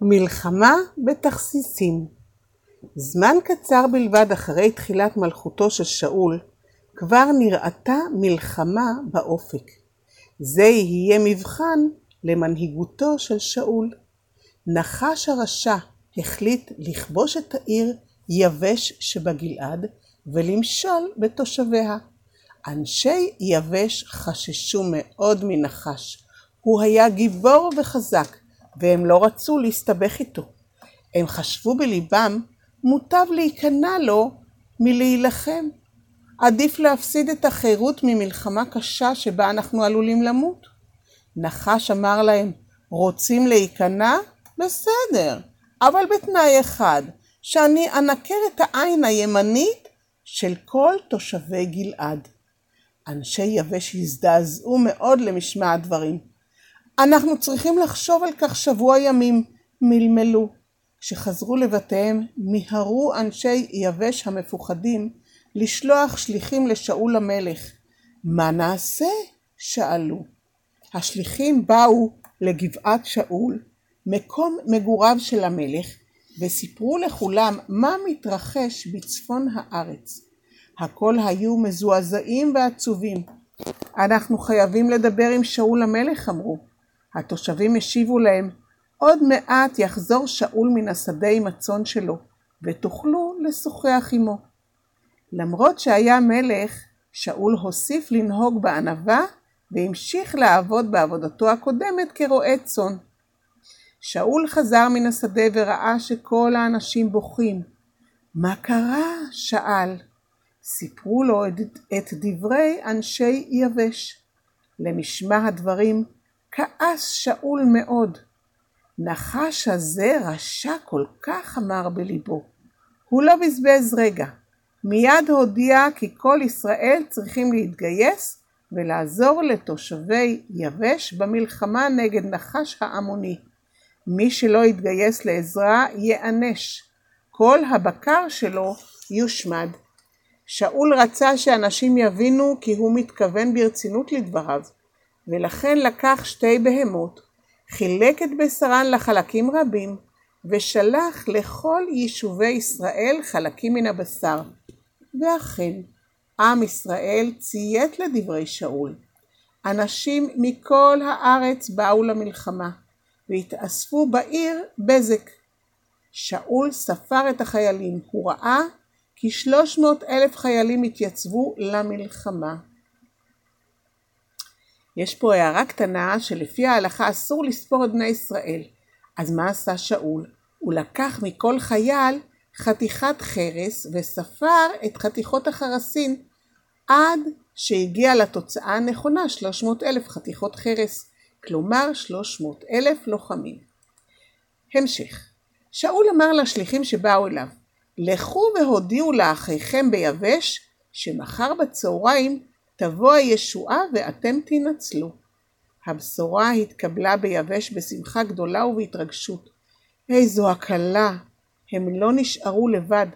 מלחמה בתכסיסים זמן קצר בלבד אחרי תחילת מלכותו של שאול, כבר נראתה מלחמה באופק. זה יהיה מבחן למנהיגותו של שאול. נחש הרשע החליט לכבוש את העיר יבש שבגלעד ולמשול בתושביה. אנשי יבש חששו מאוד מנחש. הוא היה גיבור וחזק, והם לא רצו להסתבך איתו. הם חשבו בליבם, מוטב להיכנע לו מלהילחם. עדיף להפסיד את החירות ממלחמה קשה שבה אנחנו עלולים למות. נחש אמר להם, רוצים להיכנע? בסדר, אבל בתנאי אחד, שאני אנקר את העין הימנית של כל תושבי גלעד. אנשי יבש הזדעזעו מאוד למשמע הדברים. אנחנו צריכים לחשוב על כך שבוע ימים, מלמלו. כשחזרו לבתיהם, מיהרו אנשי יבש המפוחדים לשלוח שליחים לשאול המלך. מה נעשה? שאלו. השליחים באו לגבעת שאול, מקום מגוריו של המלך, וסיפרו לכולם מה מתרחש בצפון הארץ. הכל היו מזועזעים ועצובים. אנחנו חייבים לדבר עם שאול המלך, אמרו. התושבים השיבו להם, עוד מעט יחזור שאול מן השדה עם הצאן שלו, ותוכלו לשוחח עמו. למרות שהיה מלך, שאול הוסיף לנהוג בענווה, והמשיך לעבוד בעבודתו הקודמת כרועה צאן. שאול חזר מן השדה וראה שכל האנשים בוכים. מה קרה? שאל. סיפרו לו את, את דברי אנשי יבש. למשמע הדברים כעס שאול מאוד. נחש הזה רשע כל כך אמר בליבו. הוא לא בזבז רגע. מיד הודיע כי כל ישראל צריכים להתגייס ולעזור לתושבי יבש במלחמה נגד נחש העמוני. מי שלא יתגייס לעזרה ייענש. כל הבקר שלו יושמד. שאול רצה שאנשים יבינו כי הוא מתכוון ברצינות לדבריו, ולכן לקח שתי בהמות, חילק את בשרן לחלקים רבים, ושלח לכל יישובי ישראל חלקים מן הבשר. ואכן, עם ישראל ציית לדברי שאול. אנשים מכל הארץ באו למלחמה, והתאספו בעיר בזק. שאול ספר את החיילים, הוא ראה כי שלוש מאות אלף חיילים התייצבו למלחמה. יש פה הערה קטנה שלפי ההלכה אסור לספור את בני ישראל. אז מה עשה שאול? הוא לקח מכל חייל חתיכת חרס וספר את חתיכות החרסין עד שהגיע לתוצאה הנכונה 300 אלף חתיכות חרס, כלומר 300 אלף לוחמים. המשך שאול אמר לשליחים שבאו אליו לכו והודיעו לאחיכם ביבש שמחר בצהריים תבוא הישועה ואתם תנצלו. הבשורה התקבלה ביבש בשמחה גדולה ובהתרגשות. איזו הקלה! הם לא נשארו לבד,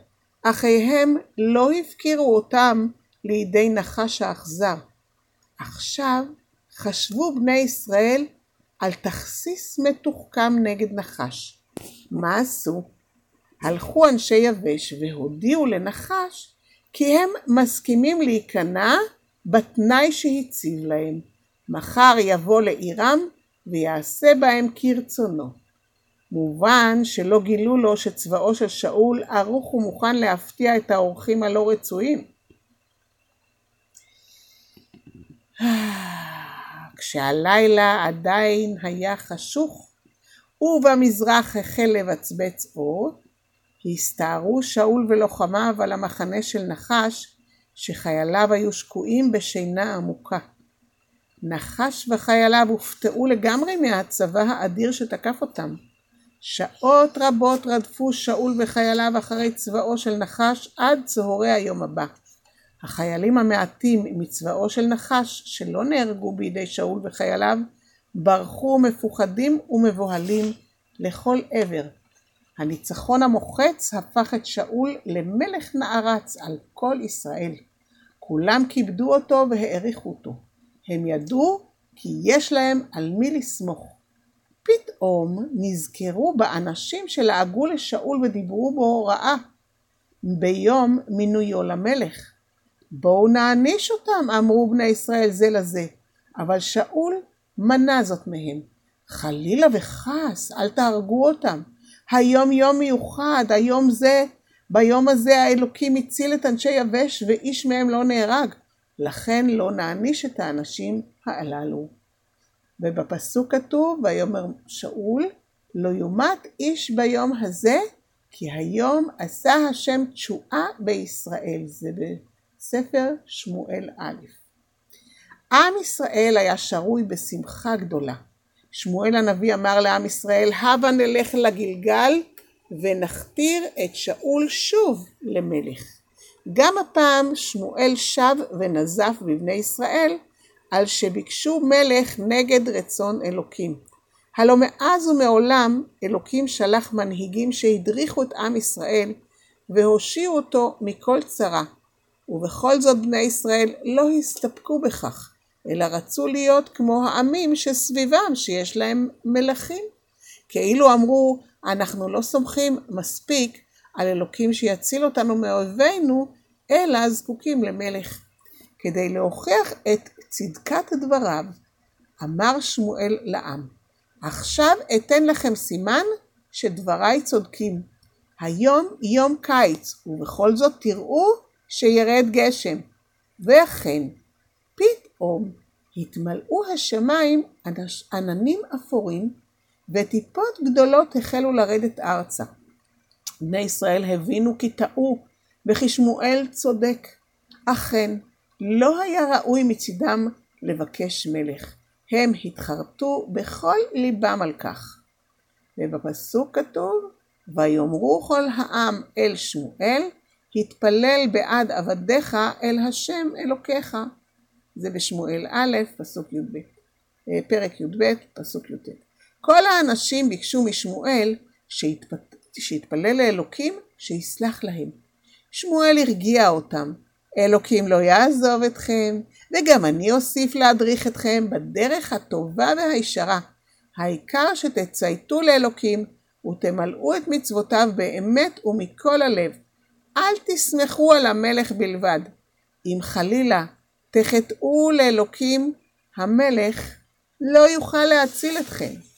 אחיהם לא הפקירו אותם לידי נחש האכזר. עכשיו חשבו בני ישראל על תכסיס מתוחכם נגד נחש. מה עשו? הלכו אנשי יבש והודיעו לנחש כי הם מסכימים להיכנע בתנאי שהציב להם. מחר יבוא לעירם ויעשה בהם כרצונו. מובן שלא גילו לו שצבאו של שאול ערוך ומוכן להפתיע את האורחים הלא רצויים. כשהלילה עדיין היה חשוך ובמזרח החל לבצבץ אור, הסתערו שאול ולוחמיו על המחנה של נחש שחייליו היו שקועים בשינה עמוקה. נחש וחייליו הופתעו לגמרי מהצבא האדיר שתקף אותם. שעות רבות רדפו שאול וחייליו אחרי צבאו של נחש עד צהרי היום הבא. החיילים המעטים מצבאו של נחש שלא נהרגו בידי שאול וחייליו ברחו מפוחדים ומבוהלים לכל עבר. הניצחון המוחץ הפך את שאול למלך נערץ על כל ישראל. כולם כיבדו אותו והעריכו אותו. הם ידעו כי יש להם על מי לסמוך. פתאום נזכרו באנשים שלעגו לשאול ודיברו בו רעה ביום מינויו למלך. בואו נעניש אותם, אמרו בני ישראל זה לזה, אבל שאול מנע זאת מהם. חלילה וחס, אל תהרגו אותם. היום יום מיוחד, היום זה, ביום הזה האלוקים הציל את אנשי יבש ואיש מהם לא נהרג. לכן לא נעניש את האנשים הללו. ובפסוק כתוב, ויאמר שאול, לא יומת איש ביום הזה, כי היום עשה השם תשועה בישראל. זה בספר שמואל א'. עם ישראל היה שרוי בשמחה גדולה. שמואל הנביא אמר לעם ישראל, הבה נלך לגלגל ונכתיר את שאול שוב למלך. גם הפעם שמואל שב ונזף בבני ישראל על שביקשו מלך נגד רצון אלוקים. הלא מאז ומעולם אלוקים שלח מנהיגים שהדריכו את עם ישראל והושיעו אותו מכל צרה. ובכל זאת בני ישראל לא הסתפקו בכך, אלא רצו להיות כמו העמים שסביבם שיש להם מלכים. כאילו אמרו, אנחנו לא סומכים מספיק על אלוקים שיציל אותנו מאויבינו, אלא זקוקים למלך. כדי להוכיח את צדקת דבריו, אמר שמואל לעם, עכשיו אתן לכם סימן שדבריי צודקים. היום יום קיץ, ובכל זאת תראו שירד גשם. ואכן, פתאום התמלאו השמיים עננים אפורים, וטיפות גדולות החלו לרדת ארצה. בני ישראל הבינו כי טעו, וכי שמואל צודק. אכן, לא היה ראוי מצידם לבקש מלך. הם התחרטו בכל ליבם על כך. ובפסוק כתוב, ויאמרו כל העם אל שמואל, התפלל בעד עבדיך אל השם אלוקיך. זה בשמואל א', פסוק י"ב, אה, פרק י"ב, פסוק י"ט. כל האנשים ביקשו משמואל שיתפ... שיתפלל לאלוקים שיסלח להם. שמואל הרגיע אותם, אלוקים לא יעזוב אתכם, וגם אני אוסיף להדריך אתכם בדרך הטובה והישרה. העיקר שתצייתו לאלוקים ותמלאו את מצוותיו באמת ומכל הלב. אל תסמכו על המלך בלבד. אם חלילה תחטאו לאלוקים, המלך לא יוכל להציל אתכם.